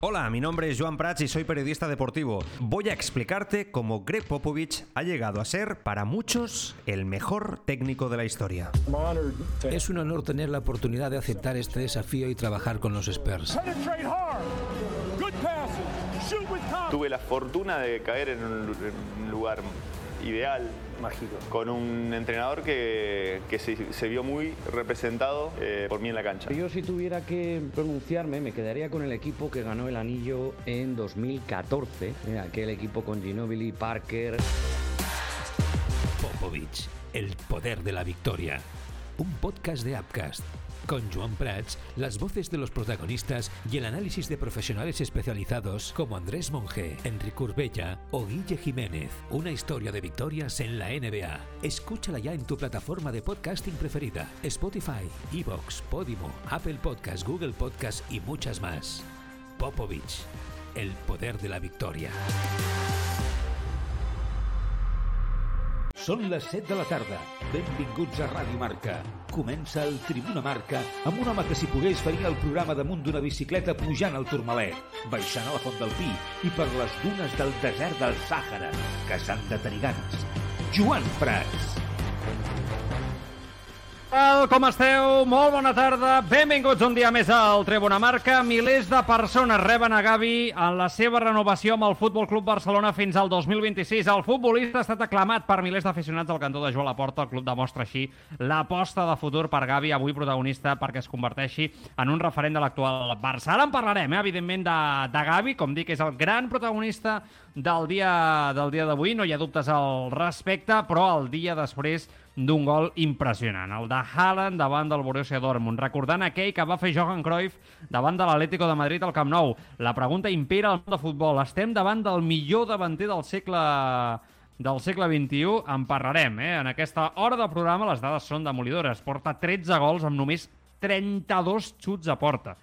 Hola, mi nombre es Joan Prats y soy periodista deportivo. Voy a explicarte cómo Greg Popovich ha llegado a ser, para muchos, el mejor técnico de la historia. Es un honor tener la oportunidad de aceptar este desafío y trabajar con los Spurs. Tuve la fortuna de caer en un lugar ideal, mágico. Con un entrenador que, que se, se, vio muy representado eh, por mí en la cancha. Yo si tuviera que pronunciarme me quedaría con el equipo que ganó el anillo en 2014, eh, aquel equipo con Ginobili, Parker. Popovich, el poder de la victoria. Un podcast de Upcast con Joan Prats, las voces de los protagonistas y el análisis de profesionales especializados como Andrés Monge, Enrique Urbella o Guille Jiménez. Una historia de victorias en la NBA. Escúchala ya en tu plataforma de podcasting preferida: Spotify, Evox, Podimo, Apple Podcast, Google Podcast y muchas más. Popovich, el poder de la victoria. Són les 7 de la tarda. Benvinguts a Ràdio Marca. Comença el Tribuna Marca amb un home que si pogués faria el programa damunt d'una bicicleta pujant al Turmalet, baixant a la Font del Pi i per les dunes del desert del Sàhara, que s'han de tenir ganes. Joan Prats. Tal com esteu? Molt bona tarda. Benvinguts un dia més al Tribuna Marca. Milers de persones reben a Gavi en la seva renovació amb el Futbol Club Barcelona fins al 2026. El futbolista ha estat aclamat per milers d'aficionats del cantó de Joan Laporta. El club demostra així l'aposta de futur per Gavi, avui protagonista perquè es converteixi en un referent de l'actual Barça. Ara en parlarem, eh, evidentment, de, de Gavi. Com dic, és el gran protagonista del dia del dia d'avui. No hi ha dubtes al respecte, però el dia després d'un gol impressionant, el de Haaland davant del Borussia Dortmund, recordant aquell que va fer Johan Cruyff davant de l'Atlético de Madrid al Camp Nou. La pregunta impera al món de futbol. Estem davant del millor davanter del segle del segle XXI, en parlarem. Eh? En aquesta hora de programa les dades són demolidores. Porta 13 gols amb només 32 xuts a porta.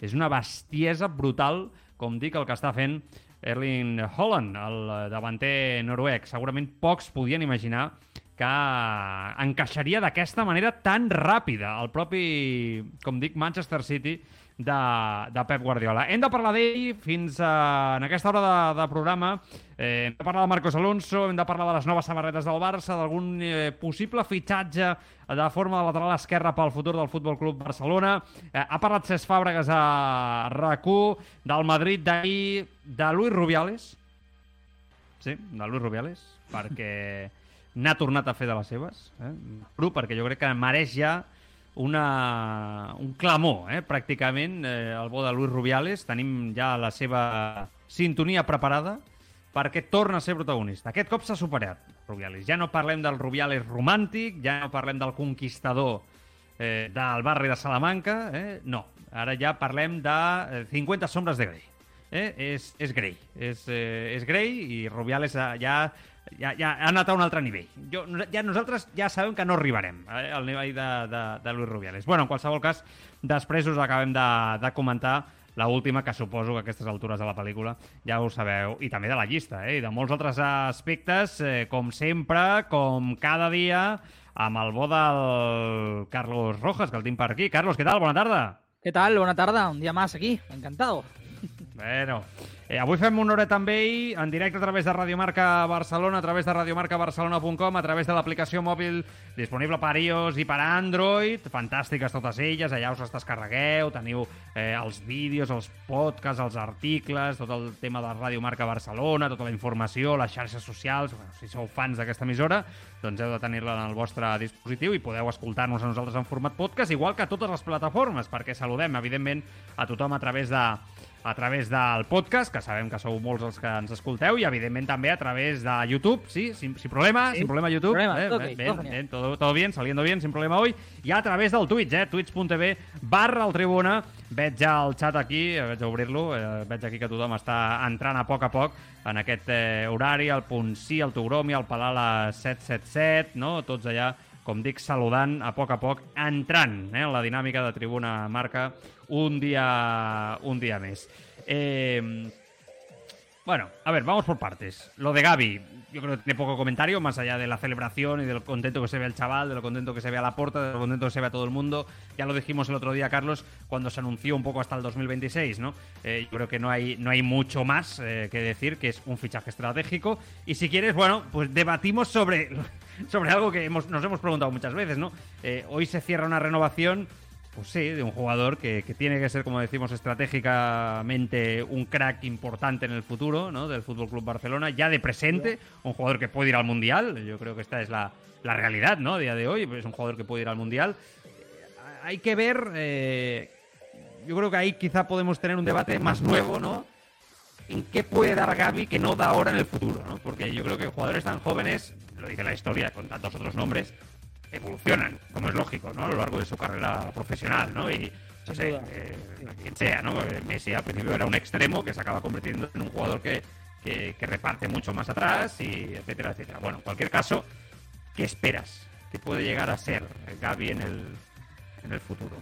És una bestiesa brutal, com dic, el que està fent Erling Holland, el davanter noruec. Segurament pocs podien imaginar que encaixaria d'aquesta manera tan ràpida el propi, com dic, Manchester City de, de Pep Guardiola. Hem de parlar d'ell fins a, en aquesta hora de, de programa. Eh, hem de parlar de Marcos Alonso, hem de parlar de les noves samarretes del Barça, d'algun eh, possible fitxatge de forma de lateral esquerra pel futur del Futbol Club Barcelona. Eh, ha parlat Cesc Fàbregas a RAC1, del Madrid d'ahir, de Luis Rubiales. Sí, de Luis Rubiales, perquè n'ha tornat a fer de les seves. Eh? Però perquè jo crec que mereix ja una, un clamor, eh? pràcticament, eh, el bo de Luis Rubiales. Tenim ja la seva sintonia preparada perquè torna a ser protagonista. Aquest cop s'ha superat, Rubiales. Ja no parlem del Rubiales romàntic, ja no parlem del conquistador eh, del barri de Salamanca, eh? no. Ara ja parlem de 50 sombres de Grey. Eh? És, és Grey. És, eh, és Grey i Rubiales ja ja, ja ha anat a un altre nivell. Jo, ja nosaltres ja sabem que no arribarem eh, al nivell de, de, de Luis Rubiales. Bueno, en qualsevol cas, després us acabem de, de comentar la última, que suposo que a aquestes altures de la pel·lícula ja ho sabeu, i també de la llista, eh? i de molts altres aspectes, eh, com sempre, com cada dia, amb el bo del Carlos Rojas, que el tinc per aquí. Carlos, què tal? Bona tarda. ¿Qué tal? Buena tarde, un día más aquí, encantado. Bueno, eh, avui fem una horeta amb ell en directe a través de Radio Marca Barcelona, a través de radiomarcabarcelona.com, a través de l'aplicació mòbil disponible per iOS i per Android. Fantàstiques totes elles, allà us les descarregueu, teniu eh, els vídeos, els podcasts, els articles, tot el tema de Radio Marca Barcelona, tota la informació, les xarxes socials. Bueno, si sou fans d'aquesta emissora, doncs heu de tenir-la en el vostre dispositiu i podeu escoltar-nos a nosaltres en format podcast, igual que a totes les plataformes, perquè saludem, evidentment, a tothom a través de a través del podcast, que sabem que sou molts els que ens escolteu, i evidentment també a través de YouTube, sí, sin, sin problema, sí. sin problema YouTube. Problema, eh, okay, bien, bien, todo, todo bien, saliendo bien, sin problema hoy. I a través del Twitch, eh, twitch.tv barra el Tribuna. Veig ja el xat aquí, eh, vaig a obrir-lo, eh, veig aquí que tothom està entrant a poc a poc en aquest eh, horari, el Punt Sí, el Togromi, el Palala 777, no? tots allà com dic, saludant a poc a poc, entrant eh, en la dinàmica de Tribuna Marca un dia, un dia més. Eh, Bueno, a ver, vamos por partes. Lo de Gaby, yo creo que tiene poco comentario, más allá de la celebración y de lo contento que se ve el chaval, de lo contento que se ve a la puerta, de lo contento que se ve a todo el mundo. Ya lo dijimos el otro día, Carlos, cuando se anunció un poco hasta el 2026, ¿no? Eh, yo creo que no hay, no hay mucho más eh, que decir, que es un fichaje estratégico. Y si quieres, bueno, pues debatimos sobre, sobre algo que hemos, nos hemos preguntado muchas veces, ¿no? Eh, hoy se cierra una renovación pues sí, de un jugador que, tiene que ser, como decimos, estratégicamente un crack importante en el futuro, ¿no? Del Fútbol Club Barcelona, ya de presente, un jugador que puede ir al Mundial. Yo creo que esta es la, la realidad, ¿no? A día de hoy, es un jugador que puede ir al Mundial. Hay que ver. Eh, yo creo que ahí quizá podemos tener un debate más nuevo, ¿no? ¿En qué puede dar Gaby que no da ahora en el futuro, ¿no? Porque yo creo que jugadores tan jóvenes, lo dice la historia con tantos otros nombres, evolucionan, como es lógico, ¿no? A lo largo de su carrera profesional, ¿no? Y, no sé, eh, quien sea, ¿no? Messi al principio era un extremo que se acaba convirtiendo en un jugador que, que, que, reparte mucho más atrás y etcétera, etcétera. Bueno, en cualquier caso, ¿qué esperas? ¿Qué puede llegar a ser Gaby en el, en el futuro?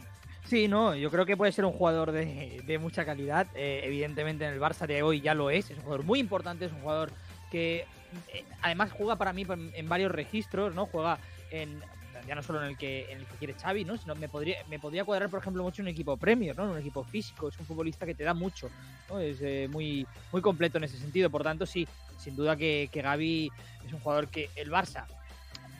Sí, no, yo creo que puede ser un jugador de, de mucha calidad. Eh, evidentemente en el Barça de hoy ya lo es. Es un jugador muy importante, es un jugador que eh, además juega para mí en, en varios registros, ¿no? Juega en ya no solo en el que en el que quiere Xavi, ¿no? Sino me podría me podría cuadrar, por ejemplo, mucho un equipo Premier, ¿no? Un equipo físico, es un futbolista que te da mucho. Es eh, muy muy completo en ese sentido, por tanto, sí, sin duda que, que Gaby es un jugador que el Barça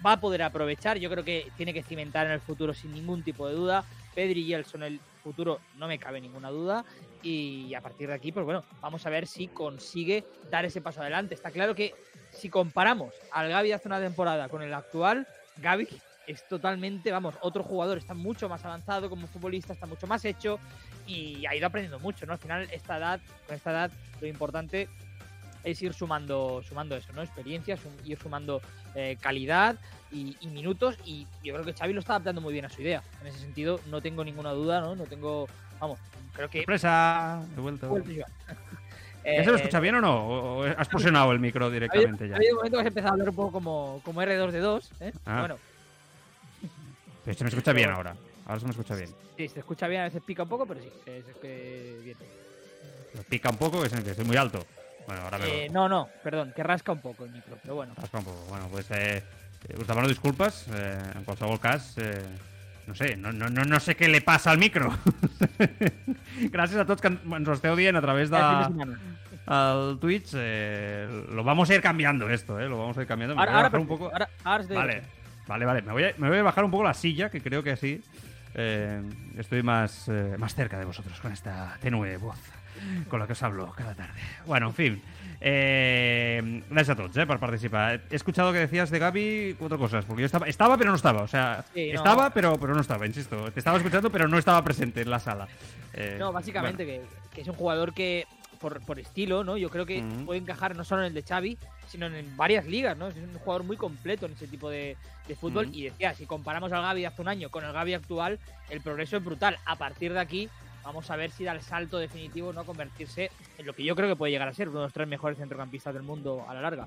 va a poder aprovechar, yo creo que tiene que cimentar en el futuro sin ningún tipo de duda. Pedri y Gelson el futuro no me cabe ninguna duda y a partir de aquí, pues bueno, vamos a ver si consigue dar ese paso adelante. Está claro que si comparamos al Gaby de hace una temporada con el actual, Gaby es totalmente, vamos, otro jugador, está mucho más avanzado como futbolista, está mucho más hecho y ha ido aprendiendo mucho, ¿no? Al final, esta edad, con esta edad, lo importante es ir sumando, sumando eso, ¿no? Experiencias, ir sumando eh, calidad y, y, minutos y yo creo que Xavi lo está adaptando muy bien a su idea. En ese sentido, no tengo ninguna duda, ¿no? No tengo, vamos, creo que... ¡Sorpresa! De vuelta. ¿Ya se lo escucha bien o no? ¿O has posicionado el micro directamente ya? Ha habido un momento que has empezado a hablar un poco como, como R2D2, ¿eh? Ah. Bueno, Pero se me escucha bien ahora. Ahora se me escucha bien. Sí, se escucha bien, a veces pica un poco, pero sí, es, es que bien. Pica un poco, que es que estoy muy alto. Bueno, ahora Eh, me no, no, perdón, que rasca un poco el micro, però bueno. rasca un poco. Bueno, pues eh, us demano disculpes. Eh, en qualsevol cas, eh, no sé, no, no, no, no sé què li passa al micro. Gràcies a tots que ens ho esteu dient a través de el Twitch. Eh, lo vamos a ir cambiando esto, eh. Lo vamos a ir cambiando. Ahora, ahora, un poco. ahora, ahora Vale, vale, vale. Me voy, a, me voy a bajar un poco la silla, que creo que así eh, estoy más, eh, más cerca de vosotros con esta tenue voz con la que os hablo cada tarde. Bueno, en fin. Eh, gracias a todos eh, por participar. He escuchado que decías de Gaby cuatro cosas, porque yo estaba, estaba pero no estaba. O sea, Sí, no. estaba pero, pero no estaba, insisto. Te estaba escuchando pero no estaba presente en la sala. Eh, No, básicamente que, que es un jugador que, por, por estilo, ¿no? Yo creo que Ujú. puede encajar no solo en el de Xavi, sino en varias ligas, ¿no? Es un jugador muy completo en ese tipo de, de fútbol. Ujú. Y decía, si comparamos al Gavi de hace un año con el Gavi actual, el progreso es brutal. A partir de aquí, vamos a ver si da el salto definitivo, ¿no? Convertirse en lo que yo creo que puede llegar a ser uno de los tres mejores centrocampistas del mundo a la larga.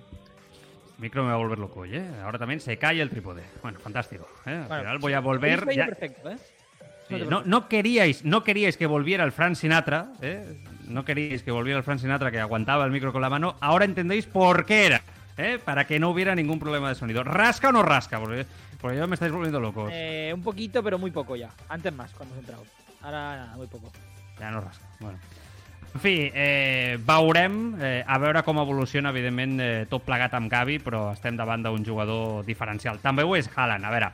Micro me va a volver loco, ¿eh? Ahora también se cae el trípode. Bueno, fantástico. ¿eh? Al Bueno, final voy a volver. Ya- perfecto, ¿eh? Sí, No queríais, no queríais que volviera el Frank Sinatra, ¿eh? No queríais que volviera el Frank Sinatra que aguantaba el micro con la mano. Ahora entendéis por qué era, ¿eh? Para que no hubiera ningún problema de sonido. ¿Rasca o no rasca? Porque, porque ya me estáis volviendo locos. Eh, un poquito, pero muy poco ya. Antes más, cuando has entrado. Ahora nada, muy poco. Ja no rasca. Bueno. En fi, eh, veurem, eh, a veure com evoluciona, evidentment, eh, tot plegat amb Gavi, però estem davant d'un jugador diferencial. També ho és Haaland. A veure,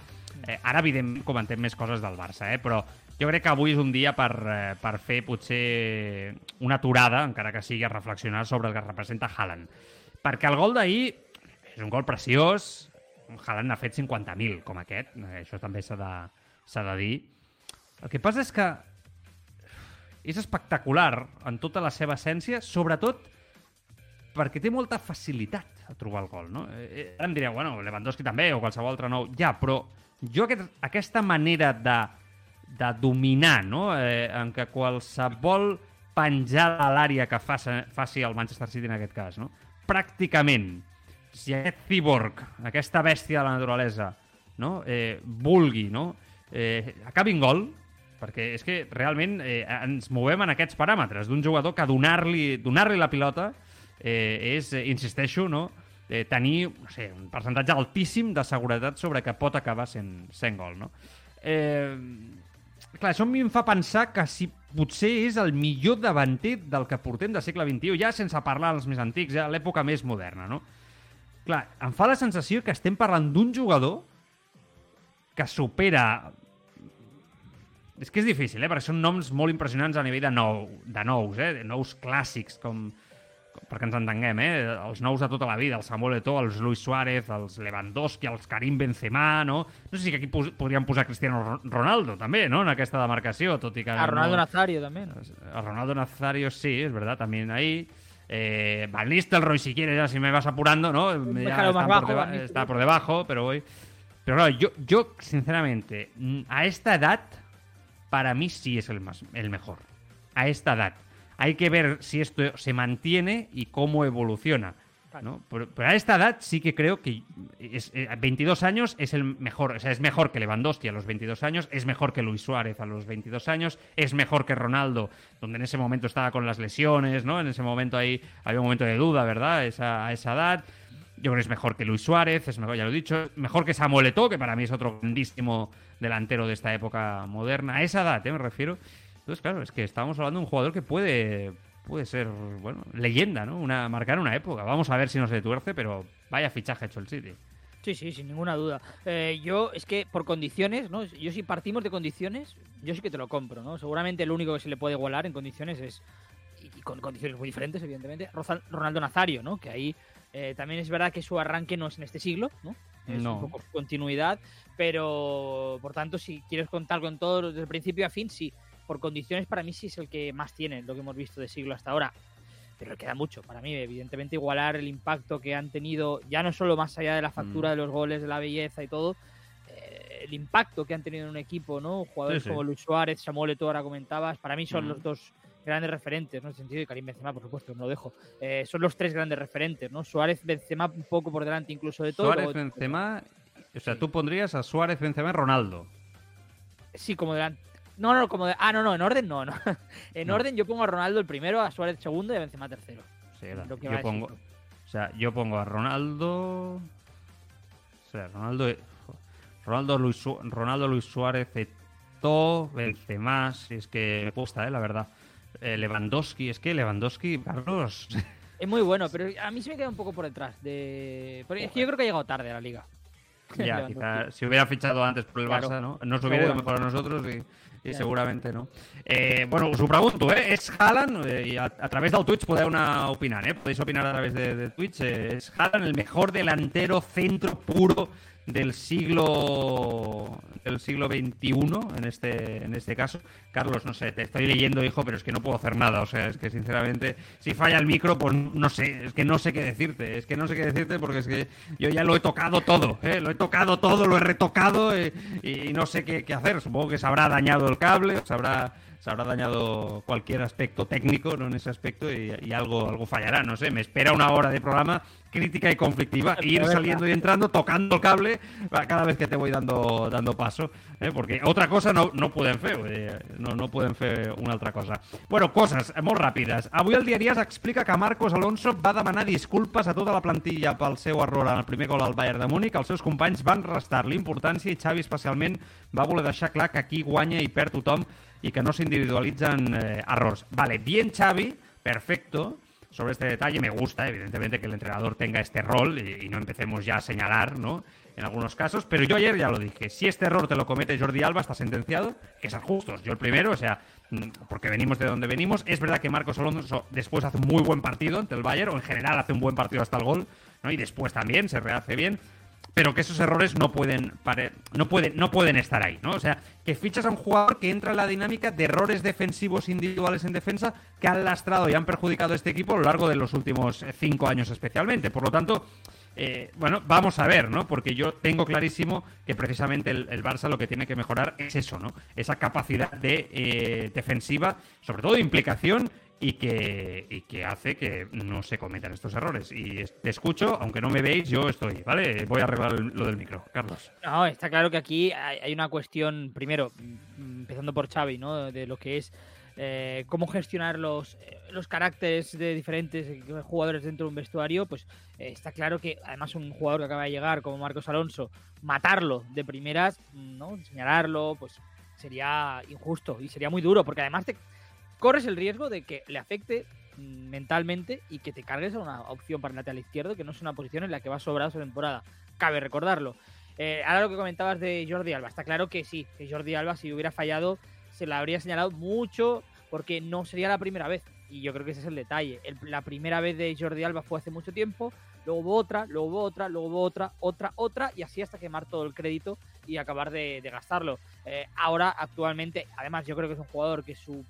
eh, ara, evidentment, comentem més coses del Barça, eh, però jo crec que avui és un dia per, eh, per fer, potser, una aturada, encara que sigui a reflexionar sobre el que representa Haaland. Perquè el gol d'ahir és un gol preciós, Haaland n'ha fet 50.000 com aquest, eh, això també s'ha de, de dir. El que passa és que és espectacular en tota la seva essència, sobretot perquè té molta facilitat a trobar el gol, no? Eh, ara em direu, bueno, Lewandowski també, o qualsevol altre nou. Ja, però jo aquest, aquesta manera de, de dominar, no? Eh, en què qualsevol penjada a l'àrea que faci, faci el Manchester City en aquest cas, no? Pràcticament, si aquest cyborg, aquesta bèstia de la naturalesa, no? eh, vulgui, no? eh, acabi en gol, perquè és que realment eh, ens movem en aquests paràmetres d'un jugador que donar-li donar la pilota eh, és, eh, insisteixo, no? eh, tenir no sé, un percentatge altíssim de seguretat sobre que pot acabar sent, sent gol, no? Eh, clar, això a mi em fa pensar que si potser és el millor davanter del que portem de segle XXI, ja sense parlar dels més antics, ja l'època més moderna, no? Clar, em fa la sensació que estem parlant d'un jugador que supera... És que és difícil, eh? Perquè són noms molt impressionants a nivell de, nou, de nous, eh? De nous clàssics, com, com perquè ens entenguem, eh? Els nous de tota la vida, el Samuel Eto'o, els Luis Suárez, els Lewandowski, els Karim Benzema, no? No sé si aquí pos podríem posar Cristiano Ro- Ronaldo, també, no? En aquesta demarcació, tot i que... A Ronaldo no... Nazario también. A Ronaldo Nazario sí, es verdad, también ahí. Eh, Van Nistelrooy, si quieres, ya si me vas apurando, ¿no? Ya bajo, por deba- está por debajo, pero voy. Pero claro, yo, yo sinceramente, mm, a esta edad, para mí sí es el, más, el mejor. A esta edad. Hay que ver si esto se mantiene y cómo evoluciona. ¿no? Pero, pero a esta edad sí que creo que es, eh, a 22 años es el mejor, o sea, es mejor que Lewandowski a los 22 años, es mejor que Luis Suárez a los 22 años, es mejor que Ronaldo, donde en ese momento estaba con las lesiones, ¿no? En ese momento ahí había un momento de duda, ¿verdad? Esa, a esa edad. Yo creo que es mejor que Luis Suárez, es mejor, ya lo he dicho, mejor que Samuel Eto'o, que para mí es otro grandísimo delantero de esta época moderna. A esa edad, ¿eh? me refiero. Entonces, claro, es que estábamos hablando de un jugador que puede, puede ser, bueno, leyenda, ¿no? Una, marcar una época. Vamos a ver si no se tuerce, pero vaya fichaje ha hecho el City. Sí, sí, sin ninguna duda. Eh, yo, es que por condiciones, ¿no? Yo si partimos de condiciones, yo sí que te lo compro, ¿no? Seguramente el único que se le puede igualar en condiciones es, y con condiciones muy diferentes, evidentemente, Ronaldo Nazario, ¿no? Que ahí eh, también es verdad que su arranque no es en este siglo, ¿no? Es No. un poco su continuidad, pero por tanto, si quieres contar con todo desde el principio a fin, sí. Por condiciones, para mí sí es el que más tiene, lo que hemos visto de siglo hasta ahora pero le queda mucho para mí, evidentemente, igualar el impacto que han tenido, ya no solo más allá de la factura Mm. de los goles, de la belleza y todo, eh, el impacto que han tenido en un equipo, ¿no? Jugadores Sí, sí. como Luis Suárez, Samuel Eto'o, ahora comentabas, para mí son Mm. los dos grandes referentes, ¿no? En el sentido de Karim Benzema, por supuesto, me lo dejo. Eh, son los tres grandes referentes, ¿no? Suárez, Benzema un poco por delante incluso de todo. Suárez, luego- Benzema, o sea, tú pondrías a Suárez, Benzema y Ronaldo. Sí, como delante. No, no, como de... Ah, no, no, en orden no, no. en No. orden yo pongo a Ronaldo el primero, a Suárez segundo y a Benzema tercero. Sí, yo pongo, o sea, yo pongo a Ronaldo, o sea, Ronaldo, Ronaldo Luis, Su- Ronaldo Luis Suárez, Eto'o, Benzema, si es que me cuesta, eh, la verdad. Eh, Lewandowski, es que Lewandowski, Carlos, Es muy bueno, pero a mí se me queda un poco por detrás. De... Porque es que yo creo que ha llegado tarde a la liga. Ya, Lewandowski. quizá si hubiera fichado antes por el Claro. Barça, ¿no? Nos hubiera ido mejor a nosotros y, seguramente no. Eh, bueno, us ho pregunto, eh? És Haaland, eh, i a, a través del Twitch podeu anar opinant, eh? Podéis opinar a través de, de Twitch. eh, ¿Es Haaland el mejor delantero centro puro del siglo del siglo XXI en este en este caso Carlos no sé te estoy leyendo hijo pero es que no puedo hacer nada o sea es que sinceramente si falla el micro pues no sé es que no sé qué decirte es que no sé qué decirte porque es que yo ya lo he tocado todo ¿eh? lo he tocado todo lo he retocado eh, y, no sé qué, hacer supongo que se habrá dañado el cable se habrá se habrá dañado cualquier aspecto técnico ¿no? en ese aspecto y, y algo algo fallará no sé me espera una hora de programa crítica y conflictiva e ir saliendo y entrando tocando el cable cada vez que te voy dando dando paso eh? porque otra cosa no, no podem fer eh? no, no podem fer una altra cosa bueno, coses molt ràpides avui el diari explica que Marcos Alonso va demanar disculpes a tota la plantilla pel seu error en el primer gol al Bayern de Múnich els seus companys van restar-li importància i Xavi especialment va voler deixar clar que aquí guanya i perd tothom i que no s'individualitzen eh, errors vale, bien Xavi, perfecto sobre este detalle. Me gusta, evidentemente, que el entrenador tenga este rol y, no empecemos ya a señalar, ¿no? En algunos casos. Pero yo ayer ya lo dije. Si este error te lo comete Jordi Alba, está sentenciado. Que ser justos. Yo el primero, o sea, mm, porque venimos de donde venimos. Es verdad que Marcos Alonso después hace un muy buen partido ante el Bayern, o en general hace un buen partido hasta el gol, ¿no? Y después también se rehace bien pero que esos errores no pueden, no pueden, no pueden estar ahí, ¿no? O sea, que fichas a un jugador que entra en la dinámica de errores defensivos individuales en defensa que han lastrado y han perjudicado a este equipo a lo largo de los últimos cinco años especialmente. Por lo tanto, eh, bueno, vamos a ver, ¿no? Porque yo tengo clarísimo que precisamente el, el Barça lo que tiene que mejorar es eso, ¿no? Esa capacidad de eh, defensiva, sobre todo de implicación y que, y que hace que no se cometan estos errores. Y te escucho, aunque no me veis, yo estoy, ¿vale? Voy a arreglar lo del micro. Carlos. No, está claro que aquí hay, una cuestión, primero, mm, empezando por Xavi, ¿no? De lo que es eh, cómo gestionar los, eh, los caracteres de diferentes jugadores dentro de un vestuario, pues eh, está claro que además un jugador que acaba de llegar como Marcos Alonso, matarlo de primeras, ¿no? señalarlo, pues sería injusto y sería muy duro, porque además te corres el riesgo de que le afecte mentalmente y que te cargues a una opción para el lateral izquierdo que no es una posición en la que va sobrado esa temporada. Cabe recordarlo. ahora lo que comentabas de Jordi Alba, está claro que sí, que Jordi Alba si hubiera fallado se la habría señalado mucho porque no sería la primera vez. Y yo creo que ese es el detalle. la primera vez de Jordi Alba fue hace mucho tiempo, luego hubo otra, luego hubo otra, luego hubo otra, otra, otra, y así hasta quemar todo el crédito y acabar de, gastarlo. Eh, ahora, actualmente, además, yo creo que es un jugador que su.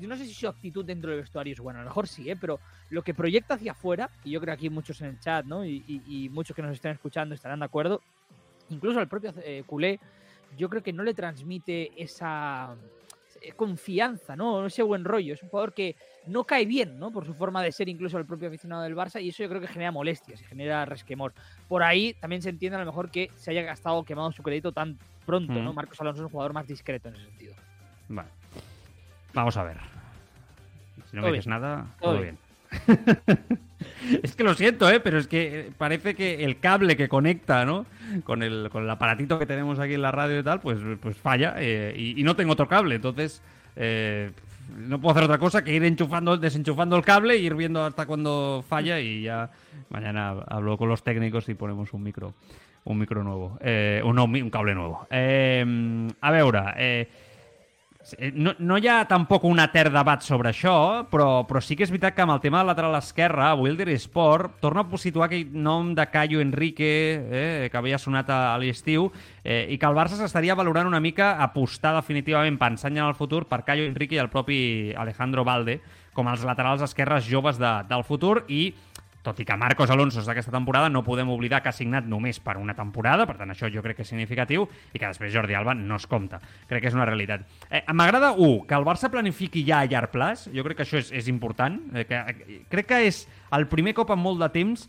Yo no sé si su actitud dentro del vestuario es buena, a lo mejor sí, ¿eh? pero lo que proyecta hacia afuera, y yo creo que aquí muchos en el chat, ¿no? Y, muchos que nos estén escuchando estarán de acuerdo, incluso el propio eh, culé, yo creo que no le transmite esa eh, confianza, ¿no? Ese buen rollo. Es un jugador que no cae bien, ¿no? Por su forma de ser, incluso el propio aficionado del Barça, y eso yo creo que genera molestias y genera resquemor. Por ahí también se entiende a lo mejor que se haya gastado, quemado su crédito tan pronto, ¿no? Marcos Alonso es un jugador más discreto en ese sentido. Vale. Vamos a ver. Si no me dices nada, todo, bien. es que lo siento, ¿eh? pero es que parece que el cable que conecta, ¿no? Con el, con el aparatito que tenemos aquí en la radio y tal, pues, pues falla eh, y, no tengo otro cable. Entonces, eh, no puedo hacer otra cosa que ir enchufando, desenchufando el cable e ir viendo hasta cuando falla y ya mañana hablo con los técnicos y ponemos un micro un micro nuevo, eh, un, un cable nuevo. a ver, eh, Eh, no, no hi ha tampoc un etern debat sobre això, però, però sí que és veritat que amb el tema del lateral esquerre, Wilder Sport torna a situar aquell nom de Caio Enrique, eh, que havia sonat a, a l'estiu, eh, i que el Barça s'estaria valorant una mica apostar definitivament, pensant en el futur, per Caio Enrique i el propi Alejandro Valde, com els laterals esquerres joves de, del futur, i tot i que Marcos Alonso és d'aquesta temporada, no podem oblidar que ha signat només per una temporada, per tant això jo crec que és significatiu, i que després Jordi Alba no es compta. Crec que és una realitat. Eh, M'agrada, un, que el Barça planifiqui ja a llarg plaç, jo crec que això és, és important, eh, que, eh, crec que és el primer cop en molt de temps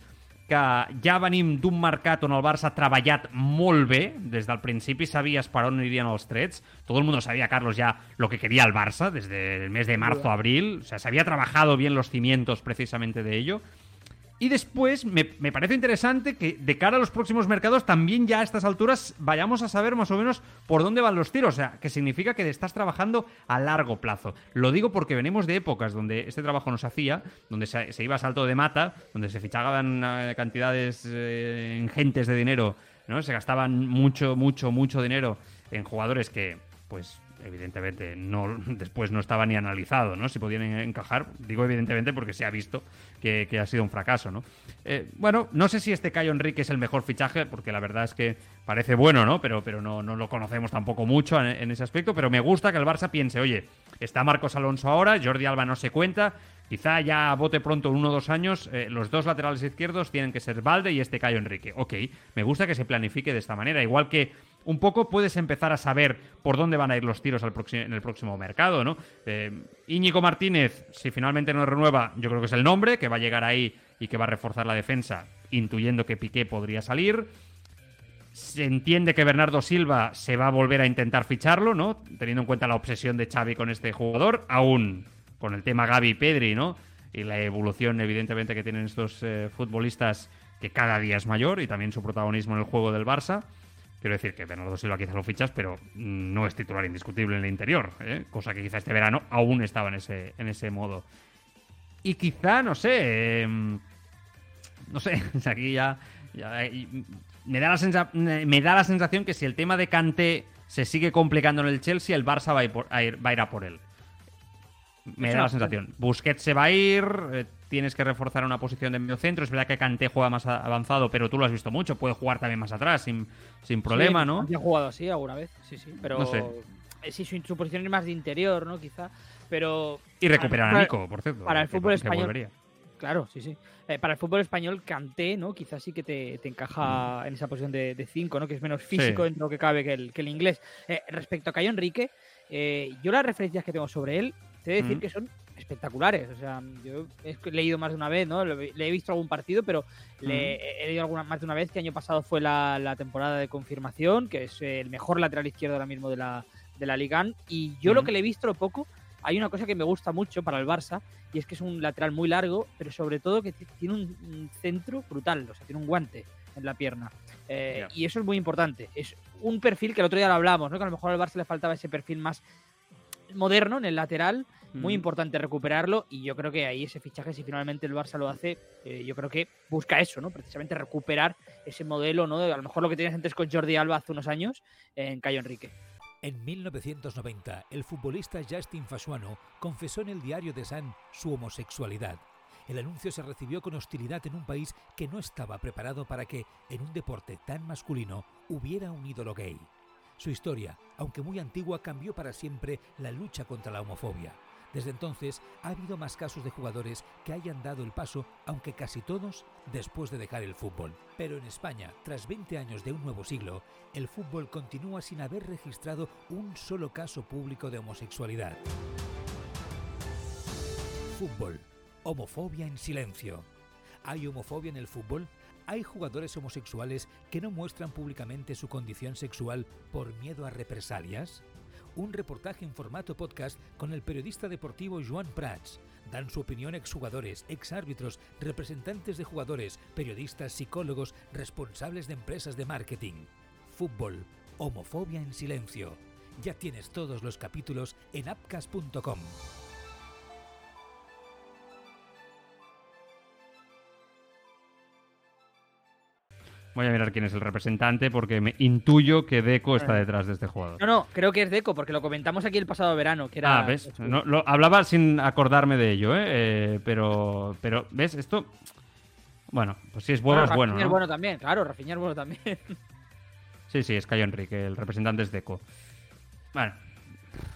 que ja venim d'un mercat on el Barça ha treballat molt bé, des del principi sabies per on anirien els trets, tot el món sabia, Carlos, ya lo que quería el Barça desde el mes de marzo a abril, o sea, se había trabajado bien los cimientos precisamente de ello, Y después me, parece interesante que de cara a los próximos mercados también ya a estas alturas vayamos a saber más o menos por dónde van los tiros. O sea, que significa que estás trabajando a largo plazo. Lo digo porque venimos de épocas donde este trabajo no se hacía, donde se, iba a salto de mata, donde se fichaban eh, cantidades eh, ingentes de dinero, ¿no? Se gastaban mucho, mucho, mucho dinero en jugadores que, pues, evidentemente no después no estaba ni analizado, ¿no? Si podían encajar, digo evidentemente porque se ha visto que, ha sido un fracaso, ¿no? Eh, bueno, no sé si este Cayo Enrique es el mejor fichaje, porque la verdad es que parece bueno, ¿no? Pero, pero no, no lo conocemos tampoco mucho en, ese aspecto, pero me gusta que el Barça piense, oye, está Marcos Alonso ahora, Jordi Alba no se cuenta, quizá ya vote pronto uno o dos años, eh, los dos laterales izquierdos tienen que ser Valde y este Cayo Enrique. Ok, me gusta que se planifique de esta manera, igual que un poco puedes empezar a saber por dónde van a ir los tiros en el próximo mercado, ¿no? Eh, Íñigo Martínez, si finalmente no renueva, yo creo que es el nombre, que va a llegar ahí y que va a reforzar la defensa, intuyendo que Piqué podría salir. Se entiende que Bernardo Silva se va a volver a intentar ficharlo, ¿no? Teniendo en cuenta la obsesión de Xavi con este jugador, aún con el tema Gaby Pedri, ¿no? Y la evolución, evidentemente, que tienen estos eh, futbolistas que cada día es mayor y también su protagonismo en el juego del Barça. Quiero decir que Bernardo Silva quizás lo fichas, pero no es titular indiscutible en el interior, ¿eh? cosa que quizá este verano aún estaba en ese, en ese modo. Y quizá, no sé, em, no sé, aquí ya, me, da la me da la sensación que si el tema de Kanté se sigue complicando en el Chelsea, el Barça va a ir, va a, ir a por él. Me da la sensación. Busquets se va a ir, eh, tienes que reforzar una posición de medio centro. Es verdad que Kanté juega más avanzado, pero tú lo has visto mucho. Puede jugar también más atrás sin, sin problema, ¿no? Ha jugado así alguna vez, sí, sí. Pero no sé. Eh, sí, su, posición es más de interior, ¿no? Quizá. Pero. Y recuperar a Nico, por cierto. Para el fútbol español. Claro, sí, sí. Eh, para el fútbol español, Kanté, ¿no? Quizás sí que te, encaja mm. en esa posición de 5, ¿no? Que es menos físico dentro que cabe que el, que el inglés. Eh, respecto a Cayo Enrique, yo las referencias que tengo sobre él, te voy a decir mm. que son espectaculares. O sea, yo he leído más de una vez, ¿no? Le he visto algún partido, pero le, he leído alguna, más de una vez que año pasado fue la, temporada de confirmación, que es el mejor lateral izquierdo ahora mismo de la, de la Liga. Y yo lo que le he visto, lo poco, hay una cosa que me gusta mucho para el Barça y es que es un lateral muy largo, pero sobre todo que tiene un centro brutal, o sea, tiene un guante en la pierna. Eh, y eso es muy importante. Es un perfil que el otro día lo hablamos, ¿no? que a lo mejor al Barça le faltaba ese perfil más moderno en el lateral muy importante recuperarlo y yo creo que ahí ese fichaje, si finalmente el Barça lo hace, eh, yo creo que busca eso, ¿no? Precisamente recuperar ese modelo, ¿no? a lo mejor lo que tenías antes con Jordi Alba hace unos años en Cayo Enrique. En 1990, el futbolista Justin Fasuano confesó en el diario de San su homosexualidad. El anuncio se recibió con hostilidad en un país que no estaba preparado para que, en un deporte tan masculino, hubiera un ídolo gay. Su historia, aunque muy antigua, cambió para siempre la lucha contra la homofobia. Desde entonces ha habido más casos de jugadores que hayan dado el paso, aunque casi todos después de dejar el fútbol. Pero en España, tras 20 años de un nuevo siglo, el fútbol continúa sin haber registrado un solo caso público de homosexualidad. Fútbol. Homofobia en silencio. ¿Hay homofobia en el fútbol? ¿Hay jugadores homosexuales que no muestran públicamente su condición sexual por miedo a represalias? un reportaje en formato podcast con el periodista deportivo Joan Prats. Dan su opinión exjugadores, exárbitros, representantes de jugadores, periodistas, psicólogos, responsables de empresas de marketing. Fútbol, homofobia en silencio. Ya tienes todos los capítulos en apcas.com. Voy a mirar quién es el representante porque me intuyo que Deco está detrás de este jugador. No, no, creo que es Deco porque lo comentamos aquí el pasado verano. Que era... Ah, ¿ves? lo, hablaba sin acordarme de ello, ¿eh? ¿eh? pero, pero, ¿ves? Esto... Bueno, pues si es bueno, es bueno. ¿no? es bueno también, claro, Rafinha es bueno también. Sí, sí, es Cayo Enrique, el representante es Deco. Bueno,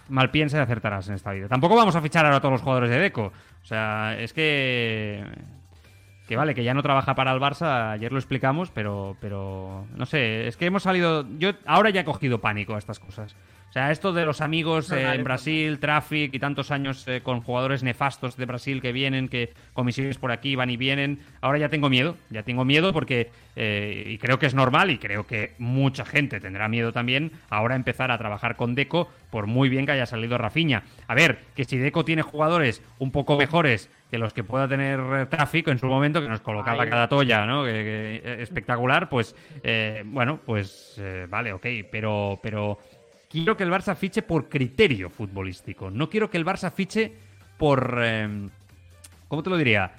mal piensa y acertarás en esta vida. Tampoco vamos a fichar ahora a todos los jugadores de Deco. O sea, es que que vale, que ya no trabaja para el Barça, ayer lo explicamos, pero, pero no sé, es que hemos salido, yo ahora ya he cogido pánico a estas cosas. O sea, esto de los amigos eh, en Brasil, Traffic y tantos años eh, con jugadores nefastos de Brasil que vienen, que comisiones por aquí van y vienen, ahora ya tengo miedo, ya tengo miedo porque, eh, y creo que es normal y creo que mucha gente tendrá miedo también, ahora empezar a trabajar con Deco, por muy bien que haya salido Rafiña. A ver, que si Deco tiene jugadores un poco mejores que los que pueda tener tráfico en su momento, que nos colocaba cada toalla, ¿no? espectacular, pues bueno, pues vale, ok, pero, pero quiero que el Barça fiche por criterio futbolístico. No quiero que el Barça fiche por. Em, ¿Cómo te lo diría?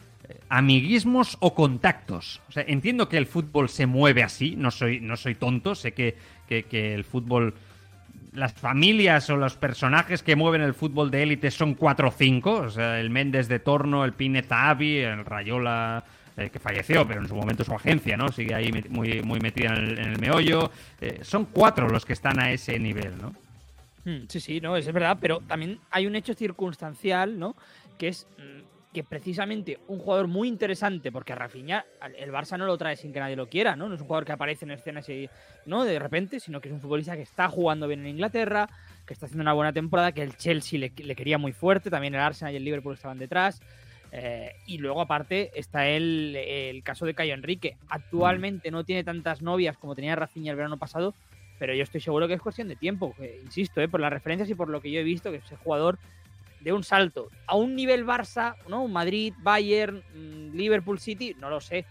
amiguismos o contactos. O sea, entiendo que el fútbol se mueve así, no soy, no soy tonto, sé que, que, el fútbol. Las familias o los personajes que mueven el fútbol de élite son cuatro o cinco. O sea, el Méndez de Torno, el Pine Zahavi, el Rayola eh, que falleció, pero en su momento su agencia, ¿no? Sigue ahí muy, muy metida en el, meollo. Eh, son cuatro los que están a ese nivel, ¿no? Hmm, sí, sí, no, es verdad, pero también hay un hecho circunstancial, ¿no? Que es mm, que precisamente un jugador muy interesante, porque Rafinha el Barça no lo trae sin que nadie lo quiera, ¿no? No es un jugador que aparece en escena así, ¿no? De repente, sino que es un futbolista que está jugando bien en Inglaterra, que está haciendo una buena temporada, que el Chelsea le quería muy fuerte, también el Arsenal y el Liverpool estaban detrás. Eh, y luego, aparte, está el, el, caso de Cayo Enrique. Actualmente no tiene tantas novias como tenía Rafinha el verano pasado, pero yo estoy seguro que es cuestión de tiempo. insisto, eh, por las referencias y por lo que yo he visto, que ese jugador de un salto a un nivel Barça, ¿no? Madrid, Bayern, mm, Liverpool City, no lo sé.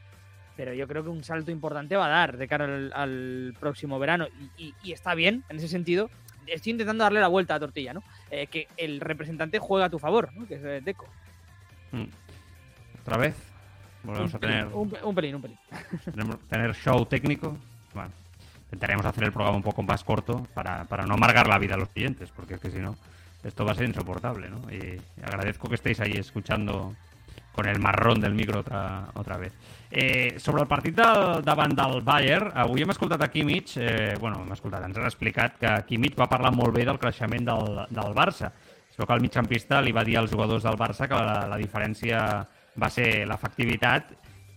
Pero yo creo que un salto importante va a dar de cara al, próximo verano. Y, está bien en ese sentido. Estoy intentando darle la vuelta a la tortilla, ¿no? Eh, que el representante juega a tu favor, ¿no? Que es Deco. Mm. Otra vez. Volvemos a tener. Un, pelín, un pelín. tener show técnico. Bueno, intentaremos hacer el programa un poco más corto para, para no amargar la vida a los clientes, porque es que si no, esto va a ser insoportable, ¿no? Y agradezco que estéis ahí escuchando con el marrón del micro otra, otra vez. Eh, sobre el partit de, davant del Bayern, avui hem escoltat a Kimmich, eh, bueno, hem escoltat, ens han explicat que Kimmich va parlar molt bé del creixement del, del Barça, però que el migcampista li va dir als jugadors del Barça que la, la diferència va ser l'efectivitat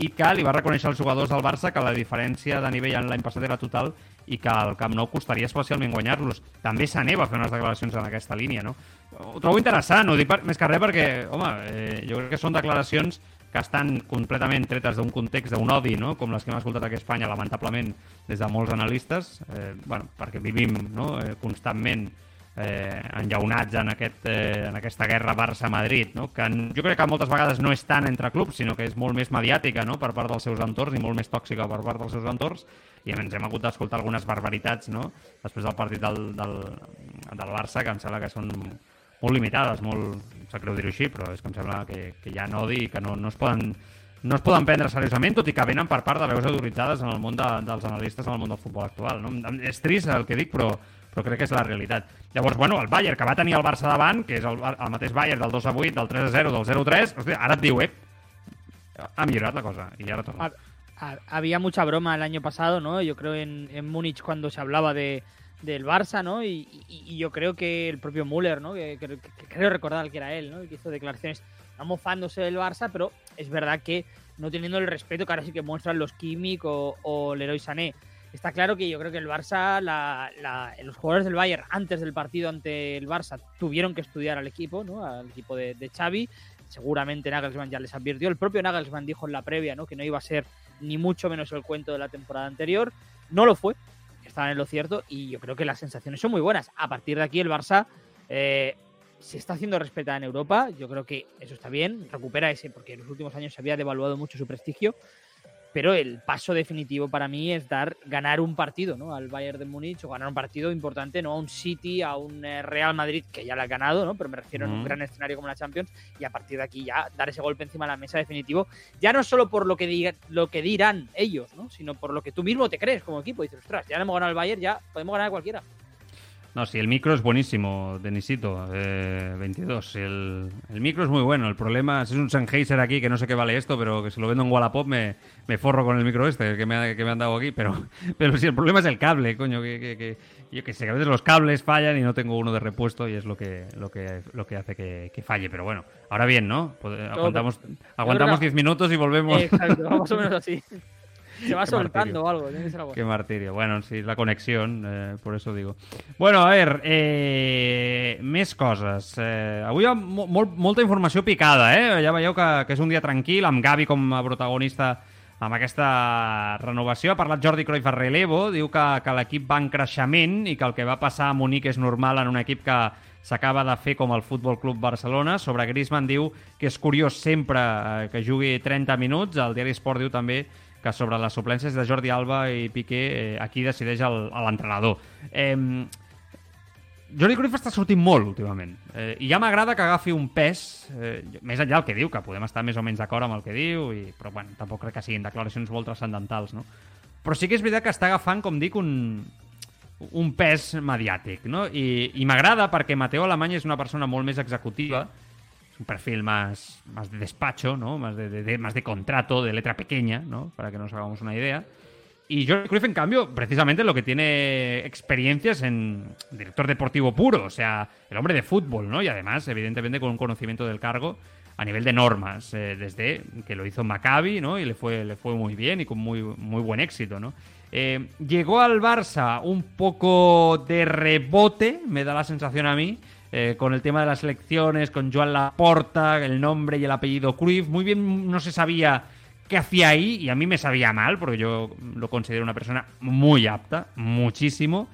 i que li va reconèixer als jugadors del Barça que la diferència de nivell l'any passat era total i que el Camp Nou costaria especialment guanyar-los. També Sané va fer unes declaracions en aquesta línia, no? Ho trobo interessant, ho dic per, més que res perquè, home, eh, jo crec que són declaracions que estan completament tretes d'un context d'un odi, no? com les que hem escoltat aquí a Espanya, lamentablement, des de molts analistes, eh, bueno, perquè vivim no? eh, constantment eh, enllaunats en, aquest, eh, en aquesta guerra Barça-Madrid, no? que jo crec que moltes vegades no és tant entre clubs, sinó que és molt més mediàtica no? per part dels seus entorns i molt més tòxica per part dels seus entorns, i ens hem hagut d'escoltar algunes barbaritats no? després del partit del, del, del Barça, que em sembla que són molt limitades, molt, sap greu dir-ho així, però és que em sembla que, que hi ha odi i que no, no es poden no es poden prendre seriosament, tot i que venen per part de veus autoritzades en el món de, dels analistes en el món del futbol actual. No? És trist el que dic, però, però crec que és la realitat. Llavors, bueno, el Bayern, que va tenir el Barça davant, que és el, el mateix Bayern del 2 a 8, del 3 a 0, del 0 a 3, hòstia, ara et diu, eh, ha millorat la cosa, i ara torna. Había mucha broma el año pasado, ¿no? Yo creo en, en Múnich cuando se hablaba de, del Barça, ¿no? Y, y, y, yo creo que el propio Müller, ¿no? Que, que, que, creo recordar que era él, ¿no? Que hizo declaraciones mofándose del Barça, pero es verdad que no teniendo el respeto que ahora sí que muestran los Kimmich o, o Leroy Sané. Está claro que yo creo que el Barça, los jugadores del Bayern antes del partido ante el Barça tuvieron que estudiar al equipo, ¿no? Al equipo de, Xavi. Seguramente Nagelsmann ya les advirtió. El propio Nagelsmann dijo en la previa, ¿no? Que no iba a ser ni mucho menos el cuento de la temporada anterior. No lo fue, estaban en lo cierto y yo creo que las sensaciones son muy buenas. A partir de aquí el Barça eh, se está haciendo respetar en Europa, yo creo que eso está bien, recupera ese, porque en los últimos años se había devaluado mucho su prestigio, pero el paso definitivo para mí es dar ganar un partido ¿no? al Bayern de Múnich o ganar un partido importante, no a un City, a un eh, Real Madrid que ya lo ha ganado, ¿no? pero me refiero mm. en un gran escenario como la Champions y a partir de aquí ya dar ese golpe encima de la mesa definitivo, ya no solo por lo que, diga, lo que dirán ellos, ¿no? sino por lo que tú mismo te crees como equipo. Dices, ostras, ya no hemos ganado el Bayern, ya podemos ganar a cualquiera. No, sí, el micro es buenísimo, Denisito, eh, 22. El, el, micro es muy bueno. El problema es, es un Sennheiser aquí que no sé qué vale esto, pero que si lo vendo en Wallapop me, me forro con el micro este que me, que me han dado aquí. Pero, pero sí, el problema es el cable, coño. Que, que, que, yo que sé, que a veces los cables fallan y no tengo uno de repuesto y es lo que, lo que, lo que hace que, que falle. Pero bueno, ahora bien, ¿no? Aguantamos, aguantamos 10 minutos y volvemos. Exacto, más o menos así. Se va soltando o algo, tiene que ser algo. Qué martirio. Bueno, sí, la conexión, eh, por eso digo. Bueno, a ver, eh, més coses. Eh, avui hi ha molt, molta informació picada, eh? Ja veieu que, que és un dia tranquil, amb Gavi com a protagonista amb aquesta renovació. Ha parlat Jordi Cruyff a relevo, diu que, que l'equip va en creixement i que el que va passar a Munic és normal en un equip que s'acaba de fer com el Futbol Club Barcelona. Sobre Griezmann diu que és curiós sempre eh, que jugui 30 minuts. El diari Esport diu també que sobre les suplències de Jordi Alba i Piqué eh, aquí decideix l'entrenador. Eh, Jordi Cruyff està sortint molt últimament eh, i ja m'agrada que agafi un pes eh, més enllà del que diu, que podem estar més o menys d'acord amb el que diu, i, però bueno, tampoc crec que siguin declaracions molt transcendentals, no? Però sí que és veritat que està agafant, com dic, un, un pes mediàtic, no? I, i m'agrada perquè Mateo Alemany és una persona molt més executiva, un perfil más, más de despacho, ¿no? Más de, más de contrato, de letra pequeña, ¿no? Para que nos hagamos una idea. Y Jordi Cruyff, en cambio, precisamente lo que tiene experiencias en director deportivo puro, o sea, el hombre de fútbol, ¿no? Y además, evidentemente, con un conocimiento del cargo a nivel de normas, eh, desde que lo hizo Maccabi, ¿no? Y le fue, le fue muy bien y con muy, muy buen éxito, ¿no? Eh, llegó al Barça un poco de rebote, me da la sensación a mí, eh, con el tema de las elecciones, con Joan Laporta, el nombre y el apellido Cruyff. Muy bien, no se sabía qué hacía ahí y a mí me sabía mal porque yo lo considero una persona muy apta, muchísimo.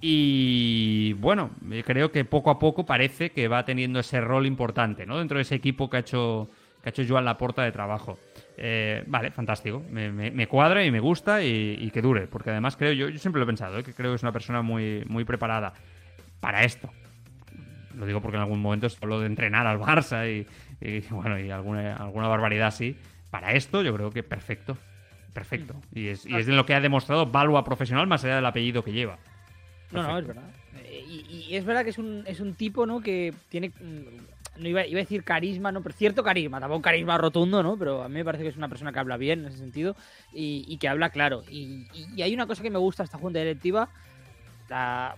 Y bueno, creo que poco a poco parece que va teniendo ese rol importante, ¿no? Dentro de ese equipo que ha hecho, que ha hecho Joan Laporta de trabajo. Eh, vale, fantástico. Me, me, cuadra y me gusta y, que dure. Porque además creo, yo, yo siempre lo he pensado, ¿eh? que creo que es una persona muy, muy preparada para esto. Lo digo porque en algún momento se habló de entrenar al Barça y, y bueno, y alguna, alguna barbaridad así. Para esto yo creo que perfecto. Perfecto. Y es, y es de lo que ha demostrado Balua profesional más allá del apellido que lleva. Perfecto. No, no, es verdad. Y, y, es verdad que es un, es un tipo, ¿no? Que tiene no iba, iba, a decir carisma, ¿no? Pero cierto carisma, tampoco carisma rotundo, ¿no? Pero a mí me parece que es una persona que habla bien en ese sentido y, y que habla claro. Y, y, hay una cosa que me gusta esta junta directiva, la,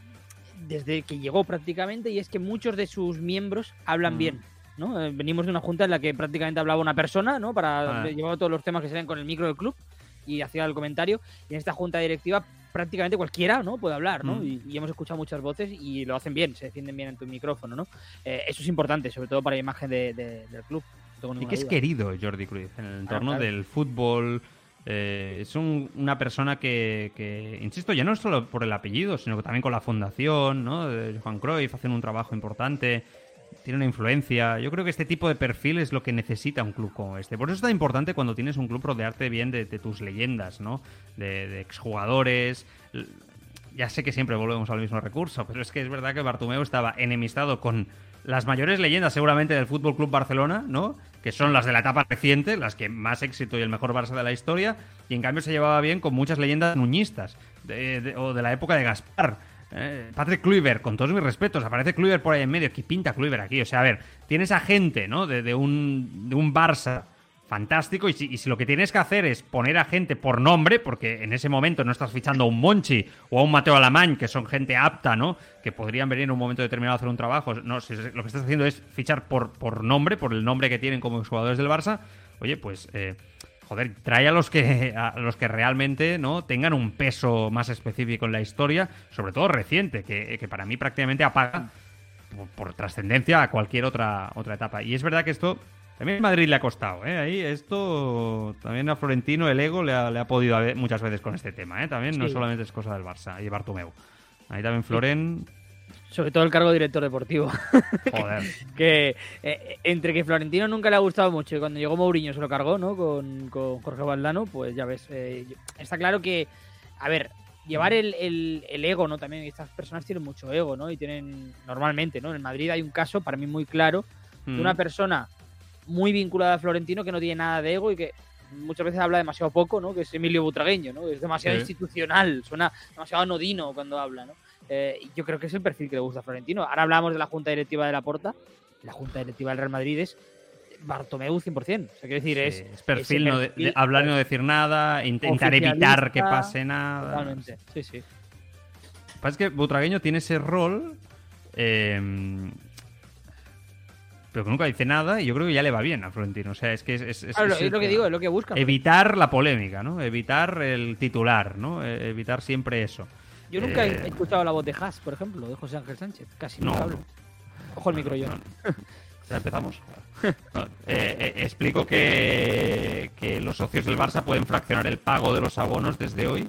desde que llegó prácticamente, y es que muchos de sus miembros hablan mm. bien. ¿no? Eh, venimos de una junta en la que prácticamente hablaba una persona, ¿no? Para ah. llevar todos los temas que salen con el micro del club y hacía el comentario. Y en esta junta directiva prácticamente cualquiera ¿no? puede hablar, ¿no? Mm. Y, y, hemos escuchado muchas voces y lo hacen bien, se defienden bien en tu micrófono, ¿no? Eh, eso es importante, sobre todo para la imagen de, de, del club. No y que es querido Jordi Cruyff en el entorno ah, claro. del fútbol, Eh, es un- una persona que, insisto, ya no es solo por el apellido, sino que también con la fundación, ¿no? De Juan Cruyff hacen un trabajo importante, tiene una influencia. Yo creo que este tipo de perfil es lo que necesita un club como este. Por eso es tan importante cuando tienes un club rodearte bien de, tus leyendas, ¿no? De, exjugadores. Ya sé que siempre volvemos al mismo recurso, pero es que es verdad que Bartomeu estaba enemistado con las mayores leyendas seguramente del Fútbol Club Barcelona, ¿no? Que son las de la etapa reciente, las que más éxito y el mejor Barça de la historia, y en cambio se llevaba bien con muchas leyendas nuñistas, de- o de la época de Gaspar. Eh, Patrick Kluivert, con todos mis respetos, aparece Kluivert por ahí en medio. ¿Qué pinta Kluivert aquí? O sea, a ver, tienes a gente, ¿no? De un, de un Barça fantástico. Y si, lo que tienes que hacer es poner a gente por nombre, porque en ese momento no estás fichando a un Monchi o a un Mateo Alamán, que son gente apta, ¿no? Que podrían venir en un momento determinado a hacer un trabajo. No, si lo que estás haciendo es fichar por, por nombre, por el nombre que tienen como jugadores del Barça. Oye, pues. eh, Joder, trae a los que los que realmente no tengan un peso más específico en la historia, sobre todo reciente, que, que para mí prácticamente apaga por, por trascendencia a cualquier otra otra etapa. Y es verdad que esto también Madrid le ha costado, ¿eh? Ahí esto también a Florentino el ego le ha, le ha podido haber muchas veces con este tema, ¿eh? También no solamente es cosa del Barça y Bartomeu. Ahí también Floren, Sobre todo el cargo de director deportivo. joder. que eh, entre que Florentino nunca le ha gustado mucho y cuando llegó Mourinho se lo cargó, ¿no? Con, con Jorge Valdano, pues ya ves. eh, está claro que, a ver, llevar el, el- el ego, ¿no? También estas personas tienen mucho ego, ¿no? Y tienen, normalmente, ¿no? En Madrid hay un caso, para mí muy claro, de una Mm. persona muy vinculada a Florentino que no tiene nada de ego y que muchas veces habla demasiado poco, ¿no? Que es Emilio Butragueño, ¿no? Es demasiado Sí. institucional, suena demasiado anodino cuando habla, ¿no? Eh, yo creo que es el perfil que le gusta a Florentino. Ahora hablamos de la junta directiva de la Porta. La junta directiva del Real Madrid es Bartomeu 100%. O sea, quiero decir, es, Sí, es perfil, ese no de- de perfil, hablar y no decir nada, intentar evitar que pase nada. Totalmente. Sí, sí. Lo que pasa es que Butragueño tiene ese rol, eh, pero que nunca dice nada y yo creo que ya le va bien a Florentino. O sea, es que es, es- es- lo que digo, es lo que busca. Evitar la polémica, ¿no? Evitar el titular, ¿no? Eh, Evitar siempre eso. Yo nunca Eh, he escuchado la voz de Haas, por ejemplo, de José Ángel Sánchez. Casi No, hablo. no. Ojo el micro yo. Ya empezamos. No, eh, eh, explico que, que los socios del Barça pueden fraccionar el pago de los abonos desde hoy.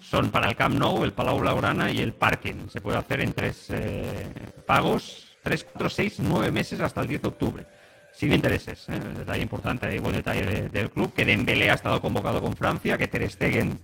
Son para el Camp Nou, el Palau Blaugrana y el Parking. Se puede hacer en tres eh, pagos, 3, 4, 6, 9 meses hasta el 10 de octubre. Sin intereses. ¿eh? Detalle importante, ahí buen detalle de- del club. Que Dembélé ha estado convocado con Francia, que Ter Stegen